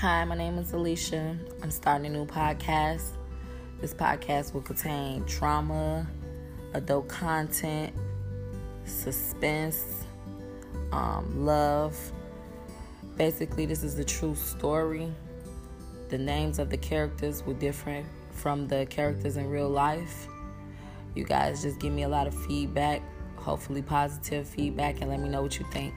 Hi, my name is Alicia. I'm starting a new podcast. This podcast will contain trauma, adult content, suspense, um, love. Basically, this is the true story. The names of the characters were different from the characters in real life. You guys just give me a lot of feedback, hopefully positive feedback, and let me know what you think.